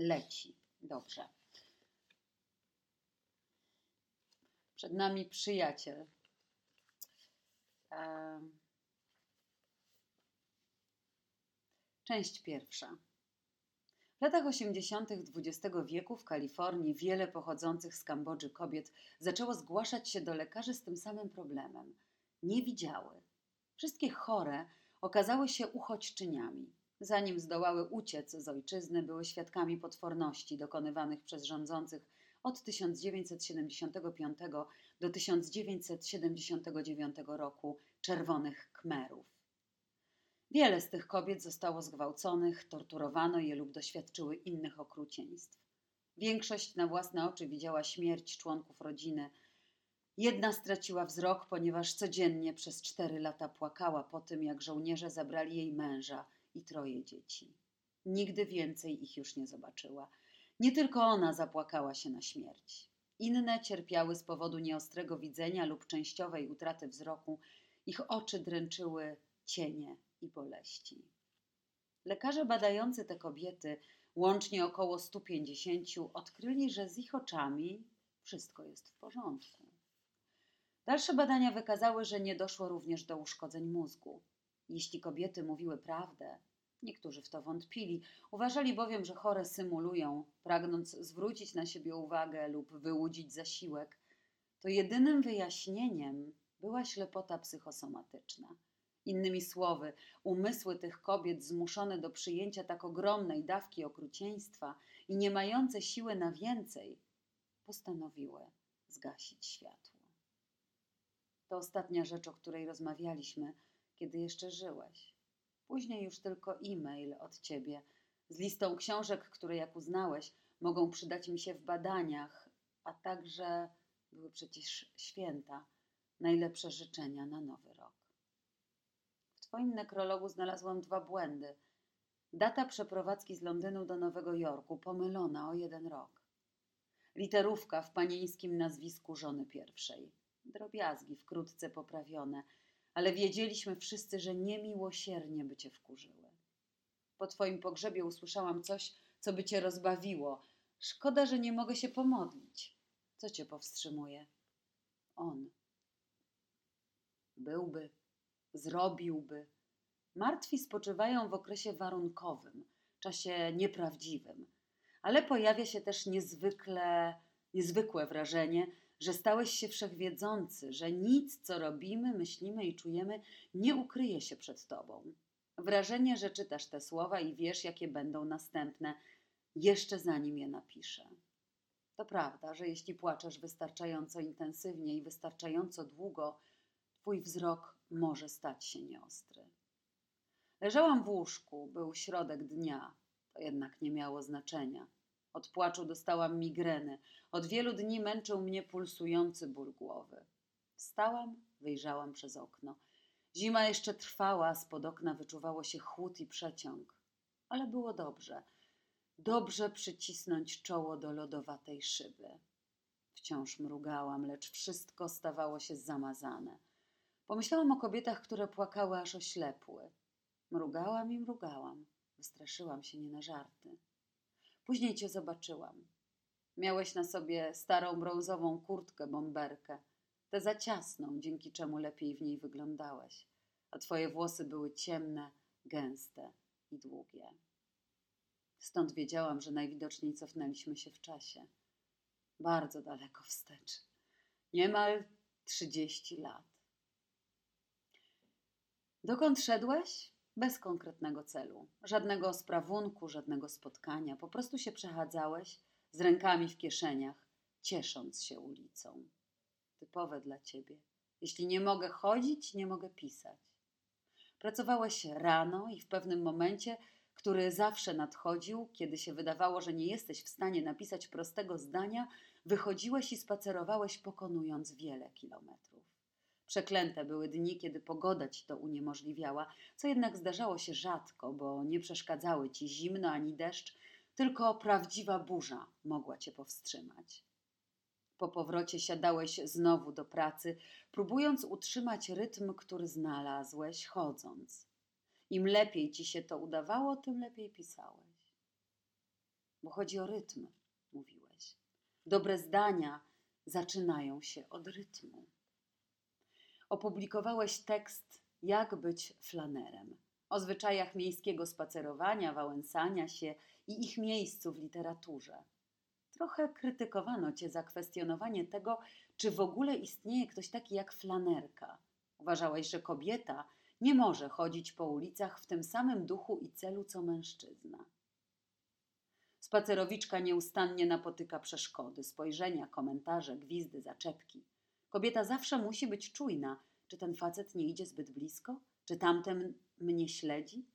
Leci. Dobrze. Przed nami przyjaciel. Część pierwsza. W latach 80. XX wieku w Kalifornii wiele pochodzących z Kambodży kobiet zaczęło zgłaszać się do lekarzy z tym samym problemem. Nie widziały. Wszystkie chore okazały się uchodźczyniami. Zanim zdołały uciec z ojczyzny, były świadkami potworności dokonywanych przez rządzących od 1975 do 1979 roku czerwonych Kmerów. Wiele z tych kobiet zostało zgwałconych, torturowano je lub doświadczyły innych okrucieństw. Większość na własne oczy widziała śmierć członków rodziny. Jedna straciła wzrok, ponieważ codziennie przez cztery lata płakała po tym, jak żołnierze zabrali jej męża i troje dzieci. Nigdy więcej ich już nie zobaczyła. Nie tylko ona zapłakała się na śmierć. Inne cierpiały z powodu nieostrego widzenia lub częściowej utraty wzroku. Ich oczy dręczyły cienie i boleści. Lekarze badający te kobiety, łącznie około 150, odkryli, że z ich oczami wszystko jest w porządku. Dalsze badania wykazały, że nie doszło również do uszkodzeń mózgu. Jeśli kobiety mówiły prawdę, niektórzy w to wątpili, uważali bowiem, że chore symulują, pragnąc zwrócić na siebie uwagę lub wyłudzić zasiłek, to jedynym wyjaśnieniem była ślepota psychosomatyczna. Innymi słowy, umysły tych kobiet zmuszone do przyjęcia tak ogromnej dawki okrucieństwa i nie mające siły na więcej, postanowiły zgasić światło. To ostatnia rzecz, o której rozmawialiśmy, kiedy jeszcze żyłeś. Później już tylko e-mail od ciebie z listą książek, które, jak uznałeś, mogą przydać mi się w badaniach, a także były przecież święta, najlepsze życzenia na nowy rok. W twoim nekrologu znalazłam dwa błędy. Data przeprowadzki z Londynu do Nowego Jorku pomylona o jeden rok. Literówka w panieńskim nazwisku żony pierwszej. Drobiazgi wkrótce poprawione – ale wiedzieliśmy wszyscy, że niemiłosiernie by cię wkurzyły. Po twoim pogrzebie usłyszałam coś, co by cię rozbawiło. Szkoda, że nie mogę się pomodlić. Co cię powstrzymuje? On. Byłby, zrobiłby. Martwi spoczywają w okresie warunkowym, czasie nieprawdziwym, ale pojawia się też niezwykle, niezwykłe wrażenie, że stałeś się wszechwiedzący, że nic, co robimy, myślimy i czujemy, nie ukryje się przed Tobą. Wrażenie, że czytasz te słowa i wiesz, jakie będą następne, jeszcze zanim je napiszę. To prawda, że jeśli płaczesz wystarczająco intensywnie i wystarczająco długo, Twój wzrok może stać się nieostry. Leżałam w łóżku, był środek dnia, to jednak nie miało znaczenia. Od płaczu dostałam migreny. Od wielu dni męczył mnie pulsujący ból głowy. Wstałam, wyjrzałam przez okno. Zima jeszcze trwała, spod okna wyczuwało się chłód i przeciąg. Ale było dobrze. Dobrze przycisnąć czoło do lodowatej szyby. Wciąż mrugałam, lecz wszystko stawało się zamazane. Pomyślałam o kobietach, które płakały aż oślepły. Mrugałam i mrugałam. Wystraszyłam się nie na żarty. Później cię zobaczyłam. Miałeś na sobie starą brązową kurtkę bomberkę, tę za ciasną, dzięki czemu lepiej w niej wyglądałeś, a twoje włosy były ciemne, gęste i długie. Stąd wiedziałam, że najwidoczniej cofnęliśmy się w czasie. Bardzo daleko wstecz. Niemal trzydzieści lat. Dokąd szedłeś? Bez konkretnego celu, żadnego sprawunku, żadnego spotkania. Po prostu się przechadzałeś z rękami w kieszeniach, ciesząc się ulicą. Typowe dla ciebie. Jeśli nie mogę chodzić, nie mogę pisać. Pracowałeś rano i w pewnym momencie, który zawsze nadchodził, kiedy się wydawało, że nie jesteś w stanie napisać prostego zdania, wychodziłeś i spacerowałeś, pokonując wiele kilometrów. Przeklęte były dni, kiedy pogoda ci to uniemożliwiała, co jednak zdarzało się rzadko, bo nie przeszkadzały ci zimno ani deszcz, tylko prawdziwa burza mogła cię powstrzymać. Po powrocie siadałeś znowu do pracy, próbując utrzymać rytm, który znalazłeś chodząc. Im lepiej ci się to udawało, tym lepiej pisałeś. bo chodzi o rytm, mówiłeś. Dobre zdania zaczynają się od rytmu. Opublikowałeś tekst Jak być flanerem o zwyczajach miejskiego spacerowania, wałęsania się i ich miejscu w literaturze. Trochę krytykowano cię za kwestionowanie tego, czy w ogóle istnieje ktoś taki jak flanerka. Uważałeś, że kobieta nie może chodzić po ulicach w tym samym duchu i celu co mężczyzna. Spacerowiczka nieustannie napotyka przeszkody, spojrzenia, komentarze, gwizdy, zaczepki. Kobieta zawsze musi być czujna, czy ten facet nie idzie zbyt blisko, czy tamten mnie śledzi.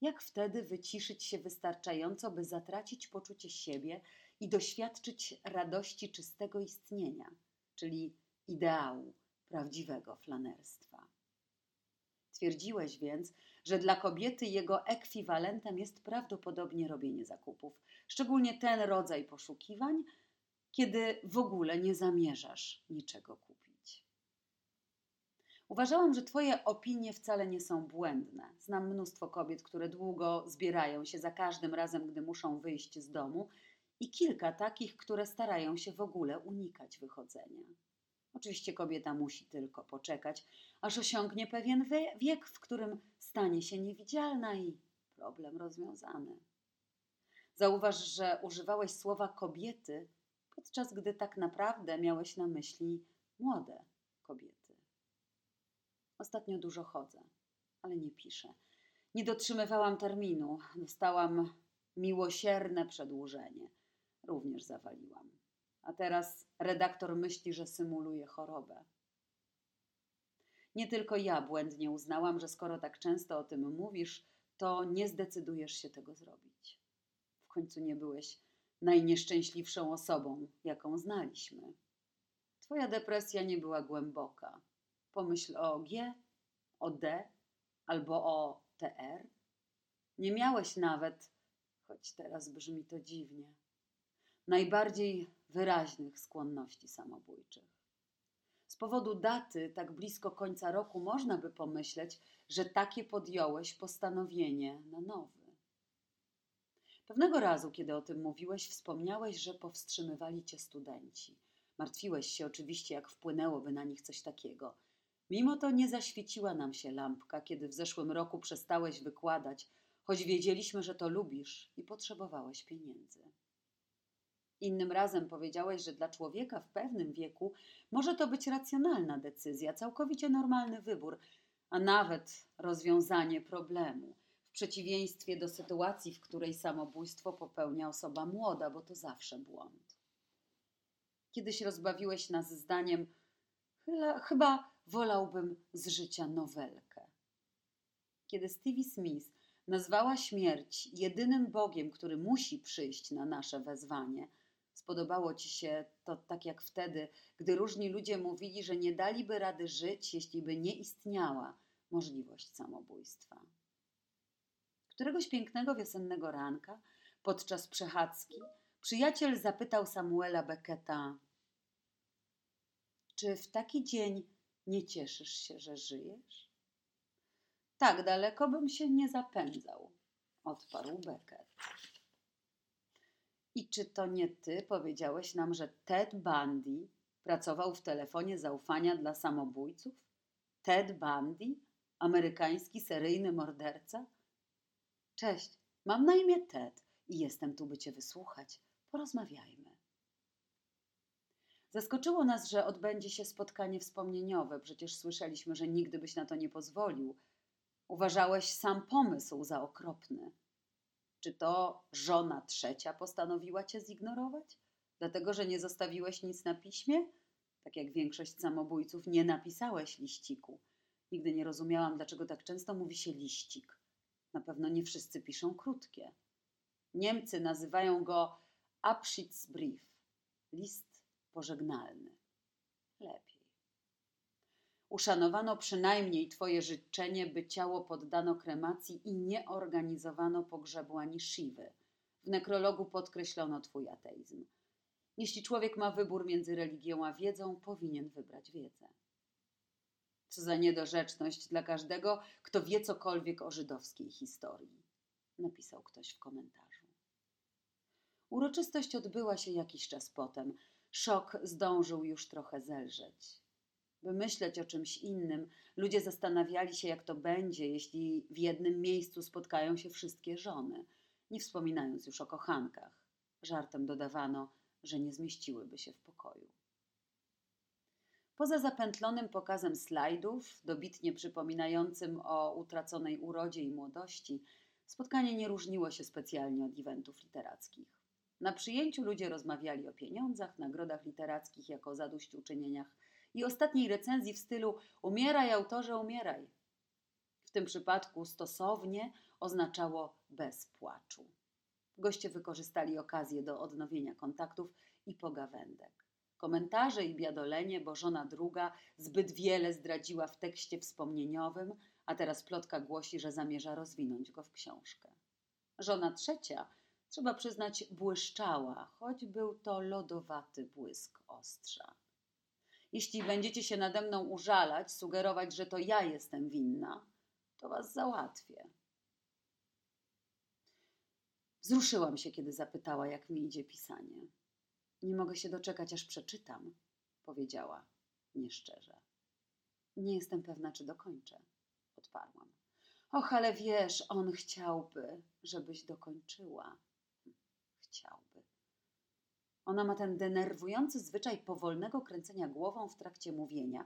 Jak wtedy wyciszyć się wystarczająco, by zatracić poczucie siebie i doświadczyć radości czystego istnienia, czyli ideału prawdziwego flanerstwa? Twierdziłeś więc, że dla kobiety jego ekwiwalentem jest prawdopodobnie robienie zakupów, szczególnie ten rodzaj poszukiwań, kiedy w ogóle nie zamierzasz niczego kupić. Uważałam, że Twoje opinie wcale nie są błędne. Znam mnóstwo kobiet, które długo zbierają się za każdym razem, gdy muszą wyjść z domu, i kilka takich, które starają się w ogóle unikać wychodzenia. Oczywiście kobieta musi tylko poczekać, aż osiągnie pewien wiek, w którym stanie się niewidzialna i problem rozwiązany. Zauważ, że używałeś słowa kobiety, podczas gdy tak naprawdę miałeś na myśli młode kobiety. Ostatnio dużo chodzę, ale nie piszę. Nie dotrzymywałam terminu, dostałam miłosierne przedłużenie. Również zawaliłam. A teraz redaktor myśli, że symuluje chorobę. Nie tylko ja błędnie uznałam, że skoro tak często o tym mówisz, to nie zdecydujesz się tego zrobić. W końcu nie byłeś najnieszczęśliwszą osobą, jaką znaliśmy. Twoja depresja nie była głęboka. Pomyśl o G, o D albo o TR. Nie miałeś nawet, choć teraz brzmi to dziwnie, najbardziej wyraźnych skłonności samobójczych. Z powodu daty, tak blisko końca roku, można by pomyśleć, że takie podjąłeś postanowienie na nowy. Pewnego razu, kiedy o tym mówiłeś, wspomniałeś, że powstrzymywali cię studenci. Martwiłeś się oczywiście, jak wpłynęłoby na nich coś takiego. Mimo to nie zaświeciła nam się lampka, kiedy w zeszłym roku przestałeś wykładać, choć wiedzieliśmy, że to lubisz i potrzebowałeś pieniędzy. Innym razem powiedziałeś, że dla człowieka w pewnym wieku może to być racjonalna decyzja, całkowicie normalny wybór, a nawet rozwiązanie problemu, przeciwieństwie do sytuacji, w której samobójstwo popełnia osoba młoda, bo to zawsze błąd. Kiedyś rozbawiłeś nas zdaniem, chyba wolałbym z życia nowelkę. Kiedy Stevie Smith nazwała śmierć jedynym Bogiem, który musi przyjść na nasze wezwanie, Spodobało ci się to tak jak wtedy, gdy różni ludzie mówili, że nie daliby rady żyć, jeśli by nie istniała możliwość samobójstwa. Któregoś pięknego wiosennego ranka, podczas przechadzki, przyjaciel zapytał Samuela Becketa: Czy w taki dzień nie cieszysz się, że żyjesz? Tak daleko bym się nie zapędzał, odparł Beckett. I czy to nie ty powiedziałeś nam, że Ted Bundy pracował w telefonie zaufania dla samobójców? Ted Bundy? Amerykański seryjny morderca? Cześć, mam na imię Ted i jestem tu, by cię wysłuchać. Porozmawiajmy. Zaskoczyło nas, że odbędzie się spotkanie wspomnieniowe. Przecież słyszeliśmy, że nigdy byś na to nie pozwolił. Uważałeś sam pomysł za okropny. Czy to żona trzecia postanowiła cię zignorować? Dlatego, że nie zostawiłeś nic na piśmie? Tak jak większość samobójców, nie napisałeś liściku. Nigdy nie rozumiałam, dlaczego tak często mówi się liścik. Na pewno nie wszyscy piszą krótkie. Niemcy nazywają go Abschiedsbrief, list pożegnalny. Lepiej. Uszanowano przynajmniej Twoje życzenie, by ciało poddano kremacji i nie organizowano pogrzebu ani Shiwy. W nekrologu podkreślono Twój ateizm. Jeśli człowiek ma wybór między religią a wiedzą, powinien wybrać wiedzę. Co za niedorzeczność dla każdego, kto wie cokolwiek o żydowskiej historii, napisał ktoś w komentarzu. Uroczystość odbyła się jakiś czas potem. Szok zdążył już trochę zelżeć. By myśleć o czymś innym, ludzie zastanawiali się, jak to będzie, jeśli w jednym miejscu spotkają się wszystkie żony, nie wspominając już o kochankach. Żartem dodawano, że nie zmieściłyby się w pokoju. Poza zapętlonym pokazem slajdów, dobitnie przypominającym o utraconej urodzie i młodości, spotkanie nie różniło się specjalnie od eventów literackich. Na przyjęciu ludzie rozmawiali o pieniądzach, nagrodach literackich jako zadośćuczynieniach i ostatniej recenzji w stylu umieraj autorze, umieraj. W tym przypadku stosownie oznaczało bez płaczu. Goście wykorzystali okazję do odnowienia kontaktów i pogawędek. Komentarze i biadolenie, bo żona druga zbyt wiele zdradziła w tekście wspomnieniowym, a teraz plotka głosi, że zamierza rozwinąć go w książkę. Żona trzecia, trzeba przyznać, błyszczała, choć był to lodowaty błysk ostrza. Jeśli będziecie się nade mną użalać, sugerować, że to ja jestem winna, to was załatwię. Wzruszyłam się, kiedy zapytała, jak mi idzie pisanie. Nie mogę się doczekać, aż przeczytam, powiedziała nieszczerze. Nie jestem pewna, czy dokończę, odparłam. Och, ale wiesz, on chciałby, żebyś dokończyła. Chciałby. Ona ma ten denerwujący zwyczaj powolnego kręcenia głową w trakcie mówienia,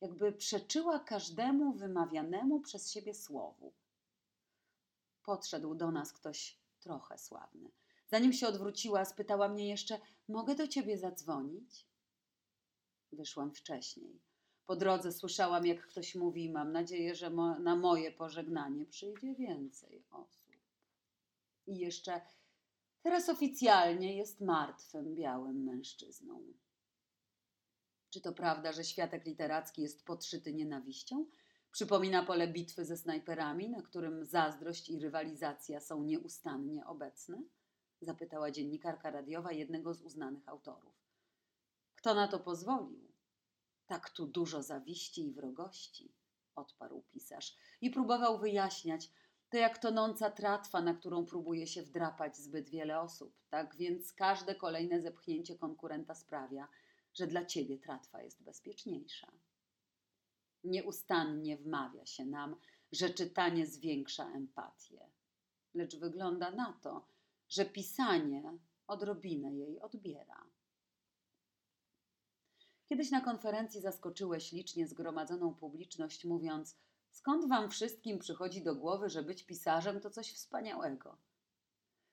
jakby przeczyła każdemu wymawianemu przez siebie słowu. Podszedł do nas ktoś trochę sławny. Zanim się odwróciła, spytała mnie jeszcze: Mogę do ciebie zadzwonić? Wyszłam wcześniej. Po drodze słyszałam, jak ktoś mówi: Mam nadzieję, że mo na moje pożegnanie przyjdzie więcej osób. I jeszcze teraz oficjalnie jest martwym białym mężczyzną. Czy to prawda, że światek literacki jest podszyty nienawiścią? Przypomina pole bitwy ze snajperami, na którym zazdrość i rywalizacja są nieustannie obecne? Zapytała dziennikarka radiowa jednego z uznanych autorów. Kto na to pozwolił? Tak tu dużo zawiści i wrogości, odparł pisarz i próbował wyjaśniać, to jak tonąca tratwa, na którą próbuje się wdrapać zbyt wiele osób. Tak więc każde kolejne zepchnięcie konkurenta sprawia, że dla ciebie tratwa jest bezpieczniejsza. Nieustannie wmawia się nam, że czytanie zwiększa empatię. Lecz wygląda na to, że pisanie odrobinę jej odbiera. Kiedyś na konferencji zaskoczyłeś licznie zgromadzoną publiczność, mówiąc: Skąd wam wszystkim przychodzi do głowy, że być pisarzem to coś wspaniałego?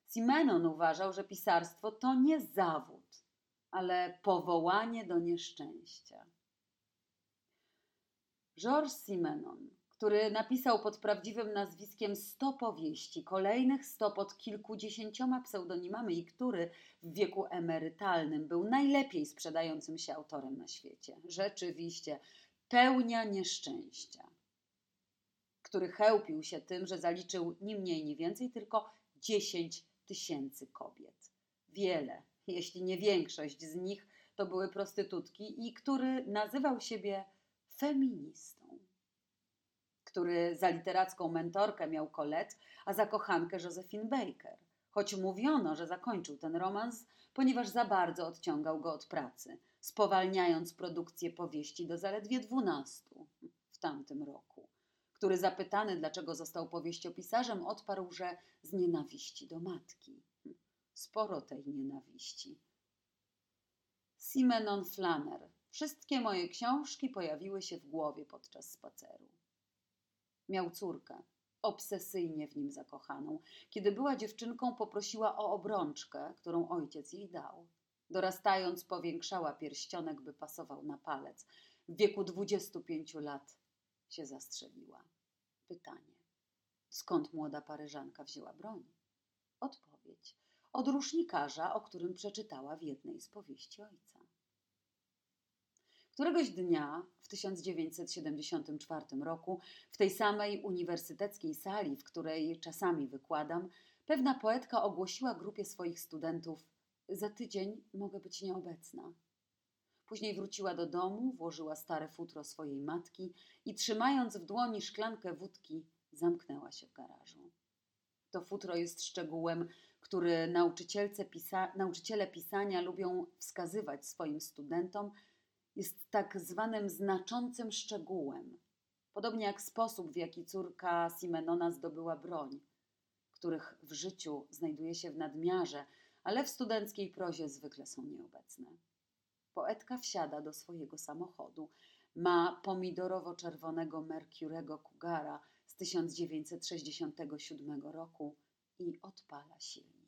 Simenon uważał, że pisarstwo to nie zawód, ale powołanie do nieszczęścia. Georges Simenon który napisał pod prawdziwym nazwiskiem sto powieści, kolejnych sto pod kilkudziesięcioma pseudonimami i który w wieku emerytalnym był najlepiej sprzedającym się autorem na świecie. Rzeczywiście, pełnia nieszczęścia, który chełpił się tym, że zaliczył ni mniej, ni więcej, tylko dziesięć tysięcy kobiet. Wiele, jeśli nie większość z nich to były prostytutki i który nazywał siebie feministą który za literacką mentorkę miał Colette, a za kochankę Josephine Baker. Choć mówiono, że zakończył ten romans, ponieważ za bardzo odciągał go od pracy, spowalniając produkcję powieści do zaledwie dwunastu w tamtym roku. Który zapytany, dlaczego został powieściopisarzem, odparł, że z nienawiści do matki. Sporo tej nienawiści. Simenon Flanner. Wszystkie moje książki pojawiły się w głowie podczas spaceru. Miał córkę, obsesyjnie w nim zakochaną. Kiedy była dziewczynką, poprosiła o obrączkę, którą ojciec jej dał. Dorastając, powiększała pierścionek, by pasował na palec. W wieku 25 lat się zastrzeliła. Pytanie: skąd młoda Paryżanka wzięła broń? Odpowiedź: od rusznikarza, o którym przeczytała w jednej z powieści ojca. Któregoś dnia w 1974 roku, w tej samej uniwersyteckiej sali, w której czasami wykładam, pewna poetka ogłosiła grupie swoich studentów: Za tydzień mogę być nieobecna. Później wróciła do domu, włożyła stare futro swojej matki i trzymając w dłoni szklankę wódki, zamknęła się w garażu. To futro jest szczegółem, który nauczycielce pisa nauczyciele pisania lubią wskazywać swoim studentom, jest tak zwanym znaczącym szczegółem, podobnie jak sposób, w jaki córka Simenona zdobyła broń, których w życiu znajduje się w nadmiarze, ale w studenckiej prozie zwykle są nieobecne. Poetka wsiada do swojego samochodu. Ma pomidorowo-czerwonego Mercurego Kugara z 1967 roku i odpala silnik.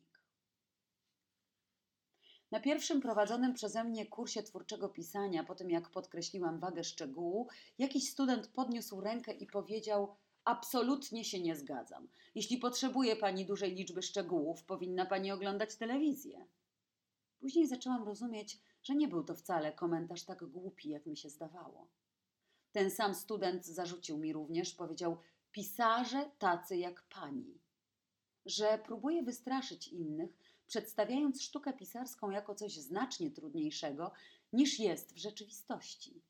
Na pierwszym prowadzonym przeze mnie kursie twórczego pisania, po tym jak podkreśliłam wagę szczegółu, jakiś student podniósł rękę i powiedział: Absolutnie się nie zgadzam. Jeśli potrzebuje pani dużej liczby szczegółów, powinna pani oglądać telewizję. Później zaczęłam rozumieć, że nie był to wcale komentarz tak głupi, jak mi się zdawało. Ten sam student zarzucił mi również, powiedział: Pisarze tacy jak pani. Że próbuje wystraszyć innych, przedstawiając sztukę pisarską jako coś znacznie trudniejszego niż jest w rzeczywistości.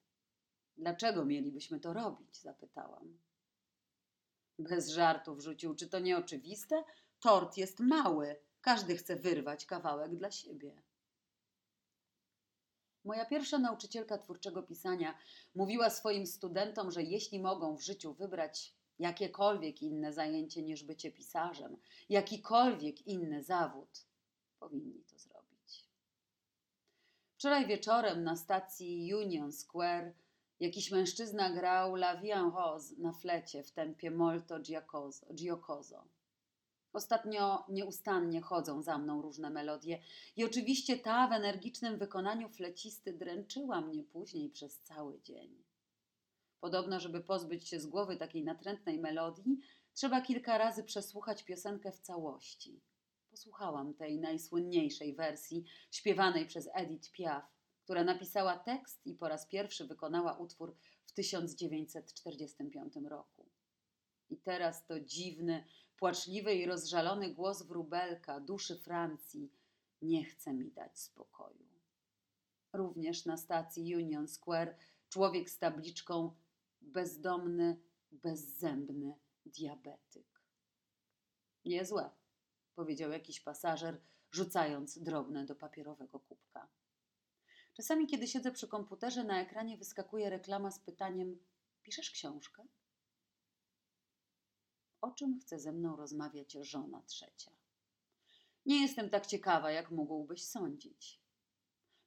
Dlaczego mielibyśmy to robić? zapytałam. Bez żartów rzucił, czy to nie oczywiste? Tort jest mały, każdy chce wyrwać kawałek dla siebie. Moja pierwsza nauczycielka twórczego pisania mówiła swoim studentom, że jeśli mogą w życiu wybrać jakiekolwiek inne zajęcie niż bycie pisarzem, jakikolwiek inny zawód, powinni to zrobić. Wczoraj wieczorem na stacji Union Square jakiś mężczyzna grał La Vie Rose na flecie w tempie Molto Giocoso. Ostatnio nieustannie chodzą za mną różne melodie i oczywiście ta w energicznym wykonaniu flecisty dręczyła mnie później przez cały dzień. Podobno, żeby pozbyć się z głowy takiej natrętnej melodii, trzeba kilka razy przesłuchać piosenkę w całości. Posłuchałam tej najsłynniejszej wersji, śpiewanej przez Edith Piaf, która napisała tekst i po raz pierwszy wykonała utwór w 1945 roku. I teraz to dziwny, płaczliwy i rozżalony głos wróbelka, duszy Francji, nie chce mi dać spokoju. Również na stacji Union Square człowiek z tabliczką bezdomny, bezzębny diabetyk. Niezłe, powiedział jakiś pasażer, rzucając drobne do papierowego kubka. Czasami, kiedy siedzę przy komputerze, na ekranie wyskakuje reklama z pytaniem: Piszesz książkę? O czym chce ze mną rozmawiać żona trzecia? Nie jestem tak ciekawa, jak mógłbyś sądzić.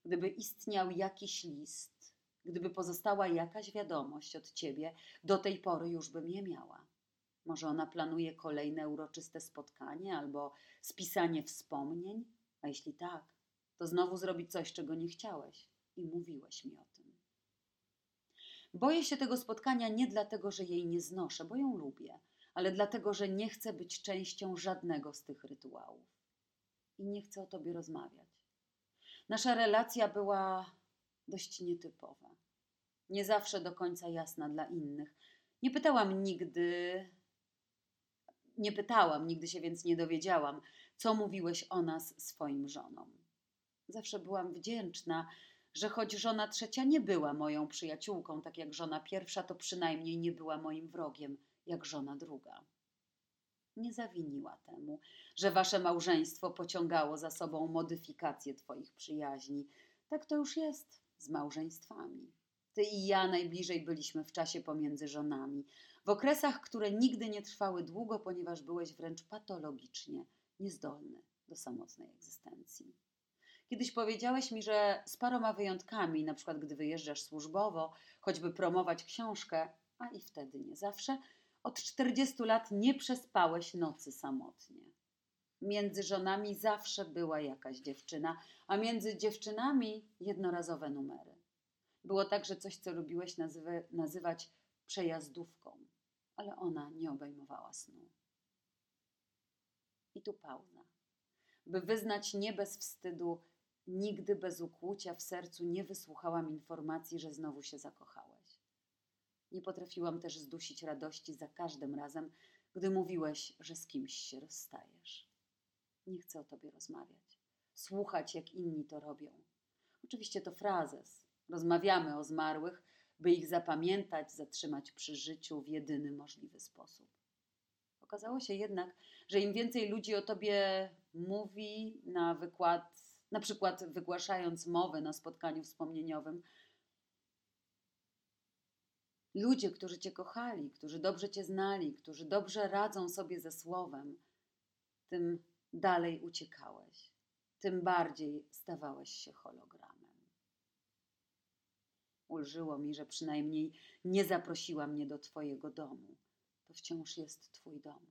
Gdyby istniał jakiś list, gdyby pozostała jakaś wiadomość od ciebie, do tej pory już bym je miała. Może ona planuje kolejne uroczyste spotkanie albo spisanie wspomnień? A jeśli tak, to znowu zrobi coś, czego nie chciałeś i mówiłeś mi o tym. Boję się tego spotkania nie dlatego, że jej nie znoszę, bo ją lubię, ale dlatego, że nie chcę być częścią żadnego z tych rytuałów. I nie chcę o tobie rozmawiać. Nasza relacja była dość nietypowa. Nie zawsze do końca jasna dla innych. Nie pytałam nigdy, nie pytałam, nigdy się więc nie dowiedziałam, co mówiłeś o nas swoim żonom. Zawsze byłam wdzięczna, że choć żona trzecia nie była moją przyjaciółką, tak jak żona pierwsza, to przynajmniej nie była moim wrogiem, jak żona druga. Nie zawiniła temu, że wasze małżeństwo pociągało za sobą modyfikację twoich przyjaźni. Tak to już jest z małżeństwami. Ty i ja najbliżej byliśmy w czasie pomiędzy żonami, w okresach, które nigdy nie trwały długo, ponieważ byłeś wręcz patologicznie niezdolny do samotnej egzystencji. Kiedyś powiedziałeś mi, że z paroma wyjątkami, na przykład gdy wyjeżdżasz służbowo, choćby promować książkę, a i wtedy nie zawsze, od 40 lat nie przespałeś nocy samotnie. Między żonami zawsze była jakaś dziewczyna, a między dziewczynami jednorazowe numery. Było także coś, co lubiłeś nazywa, nazywać przejazdówką, ale ona nie obejmowała snu. I tu pauza, by wyznać nie bez wstydu Nigdy bez ukłucia w sercu nie wysłuchałam informacji, że znowu się zakochałeś. Nie potrafiłam też zdusić radości za każdym razem, gdy mówiłeś, że z kimś się rozstajesz. Nie chcę o tobie rozmawiać, słuchać, jak inni to robią. Oczywiście to frazes. Rozmawiamy o zmarłych, by ich zapamiętać, zatrzymać przy życiu w jedyny możliwy sposób. Okazało się jednak, że im więcej ludzi o tobie mówi na wykład, na przykład wygłaszając mowę na spotkaniu wspomnieniowym, ludzie, którzy Cię kochali, którzy dobrze Cię znali, którzy dobrze radzą sobie ze słowem, tym dalej uciekałeś, tym bardziej stawałeś się hologramem. Ulżyło mi, że przynajmniej nie zaprosiła mnie do Twojego domu. To wciąż jest Twój dom.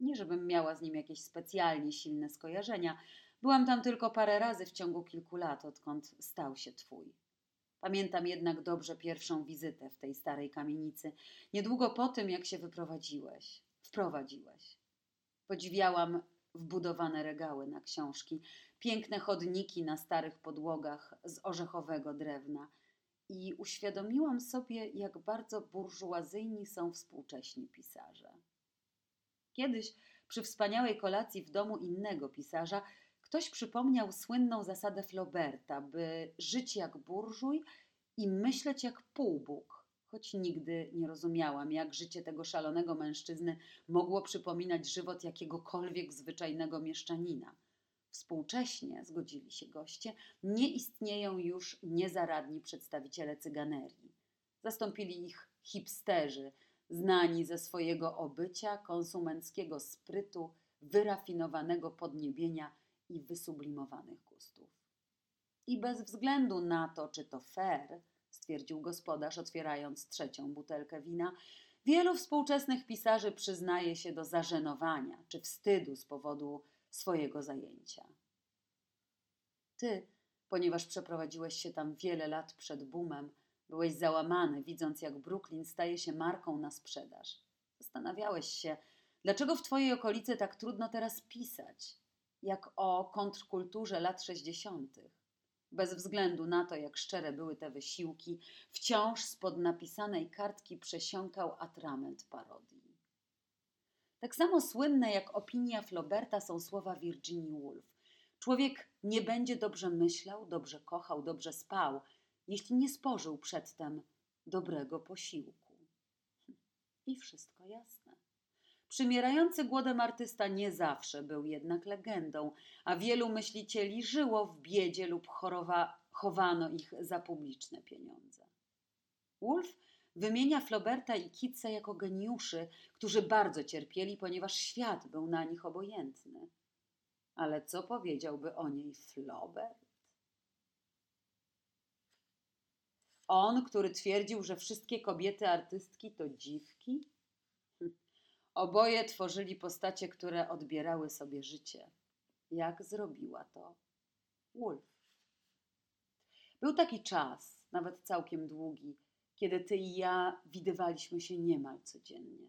Nie, żebym miała z nim jakieś specjalnie silne skojarzenia. Byłam tam tylko parę razy w ciągu kilku lat, odkąd stał się Twój. Pamiętam jednak dobrze pierwszą wizytę w tej starej kamienicy, niedługo po tym, jak się wyprowadziłeś, wprowadziłeś. Podziwiałam wbudowane regały na książki, piękne chodniki na starych podłogach z orzechowego drewna i uświadomiłam sobie, jak bardzo burżuazyjni są współcześni pisarze. Kiedyś, przy wspaniałej kolacji w domu innego pisarza, ktoś przypomniał słynną zasadę Flauberta, by żyć jak burżuj i myśleć jak półbóg, choć nigdy nie rozumiałam, jak życie tego szalonego mężczyzny mogło przypominać żywot jakiegokolwiek zwyczajnego mieszczanina. Współcześnie, zgodzili się goście, nie istnieją już niezaradni przedstawiciele cyganerii. Zastąpili ich hipsterzy, znani ze swojego obycia, konsumenckiego sprytu, wyrafinowanego podniebienia i wysublimowanych gustów. I bez względu na to, czy to fair, stwierdził gospodarz, otwierając trzecią butelkę wina, wielu współczesnych pisarzy przyznaje się do zażenowania czy wstydu z powodu swojego zajęcia. Ty, ponieważ przeprowadziłeś się tam wiele lat przed boomem, byłeś załamany, widząc jak Brooklyn staje się marką na sprzedaż. Zastanawiałeś się, dlaczego w twojej okolicy tak trudno teraz pisać, jak o kontrkulturze lat sześćdziesiątych. Bez względu na to, jak szczere były te wysiłki, wciąż spod napisanej kartki przesiąkał atrament parodii. Tak samo słynne jak opinia Flauberta są słowa Virginia Woolf. Człowiek nie będzie dobrze myślał, dobrze kochał, dobrze spał, jeśli nie spożył przedtem dobrego posiłku. I wszystko jasne. Przymierający głodem artysta nie zawsze był jednak legendą, a wielu myślicieli żyło w biedzie lub chorowa, chowano ich za publiczne pieniądze. Wolf wymienia Flauberta i Kitsa jako geniuszy, którzy bardzo cierpieli, ponieważ świat był na nich obojętny. Ale co powiedziałby o niej Flaubert? On, który twierdził, że wszystkie kobiety artystki to dziwki? Oboje tworzyli postacie, które odbierały sobie życie. Jak zrobiła to Wolf? Był taki czas, nawet całkiem długi, kiedy ty i ja widywaliśmy się niemal codziennie.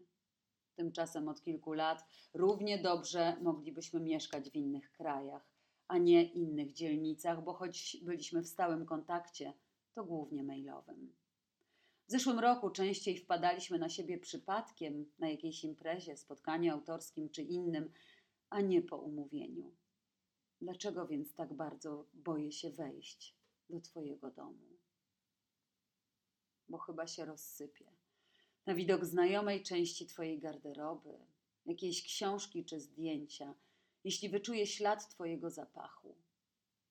Tymczasem od kilku lat równie dobrze moglibyśmy mieszkać w innych krajach, a nie innych dzielnicach, bo choć byliśmy w stałym kontakcie, to głównie mailowym. W zeszłym roku częściej wpadaliśmy na siebie przypadkiem na jakiejś imprezie, spotkaniu autorskim czy innym, a nie po umówieniu. Dlaczego więc tak bardzo boję się wejść do Twojego domu? Bo chyba się rozsypię. Na widok znajomej części Twojej garderoby, jakiejś książki czy zdjęcia, jeśli wyczuję ślad Twojego zapachu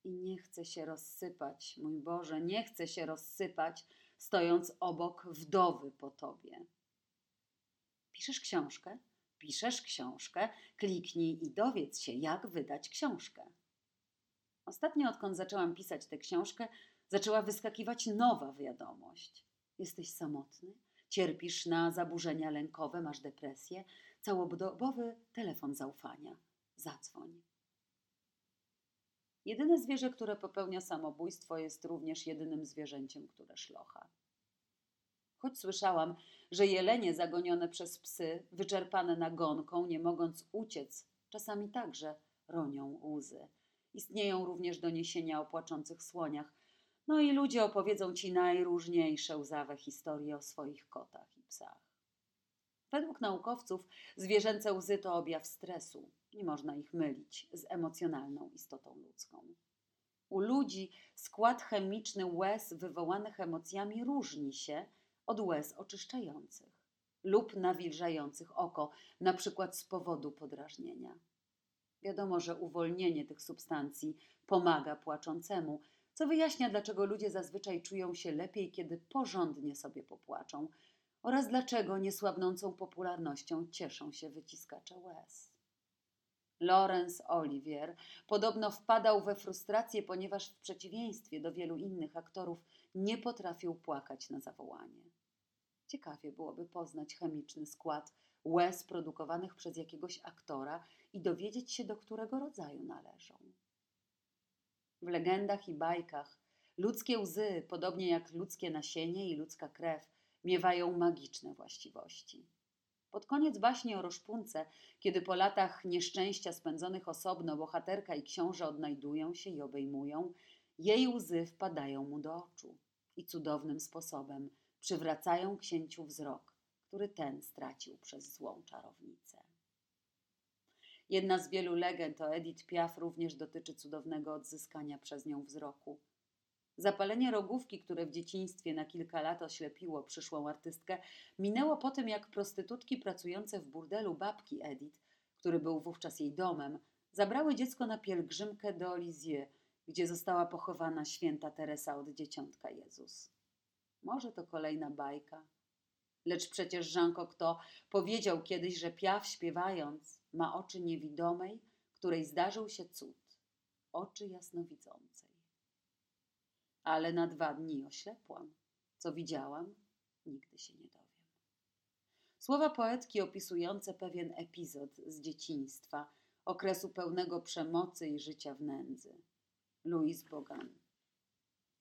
i nie chcę się rozsypać, mój Boże, nie chcę się rozsypać, stojąc obok wdowy po tobie. Piszesz książkę? Piszesz książkę, kliknij i dowiedz się, jak wydać książkę. Ostatnio, odkąd zaczęłam pisać tę książkę, zaczęła wyskakiwać nowa wiadomość. Jesteś samotny? Cierpisz na zaburzenia lękowe, masz depresję? Całodobowy telefon zaufania. Zadzwoń. Jedyne zwierzę, które popełnia samobójstwo, jest również jedynym zwierzęciem, które szlocha. Choć słyszałam, że jelenie zagonione przez psy, wyczerpane nagonką, nie mogąc uciec, czasami także ronią łzy. Istnieją również doniesienia o płaczących słoniach. No i ludzie opowiedzą ci najróżniejsze łzawe historie o swoich kotach i psach. Według naukowców zwierzęce łzy to objaw stresu. Nie można ich mylić z emocjonalną istotą ludzką. U ludzi skład chemiczny łez wywołanych emocjami różni się od łez oczyszczających lub nawilżających oko, na przykład z powodu podrażnienia. Wiadomo, że uwolnienie tych substancji pomaga płaczącemu, co wyjaśnia, dlaczego ludzie zazwyczaj czują się lepiej, kiedy porządnie sobie popłaczą, oraz dlaczego niesłabnącą popularnością cieszą się wyciskacze łez. Laurence Olivier podobno wpadał we frustrację, ponieważ w przeciwieństwie do wielu innych aktorów nie potrafił płakać na zawołanie. Ciekawie byłoby poznać chemiczny skład łez produkowanych przez jakiegoś aktora i dowiedzieć się, do którego rodzaju należą. W legendach i bajkach ludzkie łzy, podobnie jak ludzkie nasienie i ludzka krew, miewają magiczne właściwości. Pod koniec baśni o Roszpunce, kiedy po latach nieszczęścia spędzonych osobno bohaterka i książę odnajdują się i obejmują, jej łzy wpadają mu do oczu i cudownym sposobem przywracają księciu wzrok, który ten stracił przez złą czarownicę. Jedna z wielu legend o Edith Piaf również dotyczy cudownego odzyskania przez nią wzroku. Zapalenie rogówki, które w dzieciństwie na kilka lat oślepiło przyszłą artystkę, minęło po tym, jak prostytutki pracujące w burdelu babki Edith, który był wówczas jej domem, zabrały dziecko na pielgrzymkę do Lisieux, gdzie została pochowana święta Teresa od Dzieciątka Jezus. Może to kolejna bajka. Lecz przecież Jean Cocteau powiedział kiedyś, że Piaf śpiewając ma oczy niewidomej, której zdarzył się cud, oczy jasnowidzącej. Ale na dwa dni oślepłam. Co widziałam, nigdy się nie dowiem. Słowa poetki opisujące pewien epizod z dzieciństwa, okresu pełnego przemocy i życia w nędzy. Louise Bogan,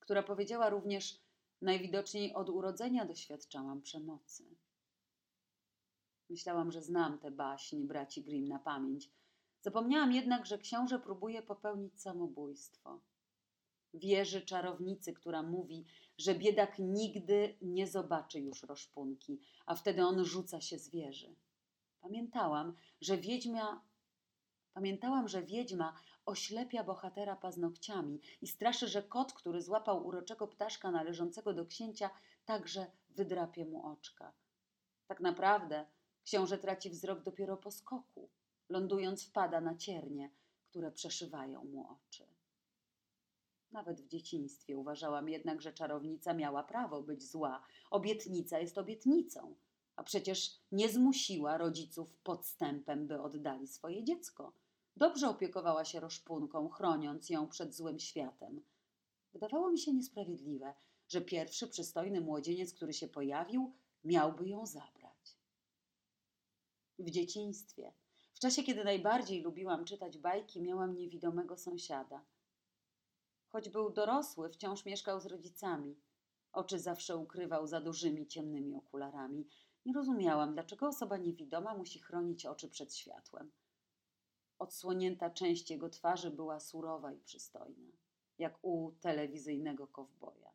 która powiedziała również: Najwidoczniej od urodzenia doświadczałam przemocy. Myślałam, że znam tę baśń braci Grimm na pamięć. Zapomniałam jednak, że książę próbuje popełnić samobójstwo. Wierzy czarownicy, która mówi, że biedak nigdy nie zobaczy już roszpunki, a wtedy on rzuca się z wieży. Pamiętałam, że wiedźmia Pamiętałam, że wiedźma oślepia bohatera paznokciami i straszy, że kot, który złapał uroczego ptaszka należącego do księcia, także wydrapie mu oczka. Tak naprawdę książę traci wzrok dopiero po skoku. Lądując, wpada na ciernie, które przeszywają mu oczy. Nawet w dzieciństwie uważałam jednak, że czarownica miała prawo być zła. Obietnica jest obietnicą, a przecież nie zmusiła rodziców podstępem, by oddali swoje dziecko. Dobrze opiekowała się roszpunką, chroniąc ją przed złym światem. Wydawało mi się niesprawiedliwe, że pierwszy przystojny młodzieniec, który się pojawił, miałby ją zabrać. W dzieciństwie, w czasie kiedy najbardziej lubiłam czytać bajki, miałam niewidomego sąsiada. Choć był dorosły, wciąż mieszkał z rodzicami. Oczy zawsze ukrywał za dużymi, ciemnymi okularami. Nie rozumiałam, dlaczego osoba niewidoma musi chronić oczy przed światłem. Odsłonięta część jego twarzy była surowa i przystojna, jak u telewizyjnego kowboja.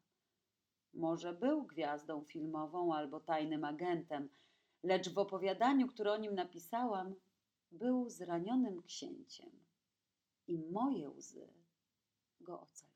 Może był gwiazdą filmową albo tajnym agentem, lecz w opowiadaniu, które o nim napisałam, był zranionym księciem i moje łzy go ocaliły.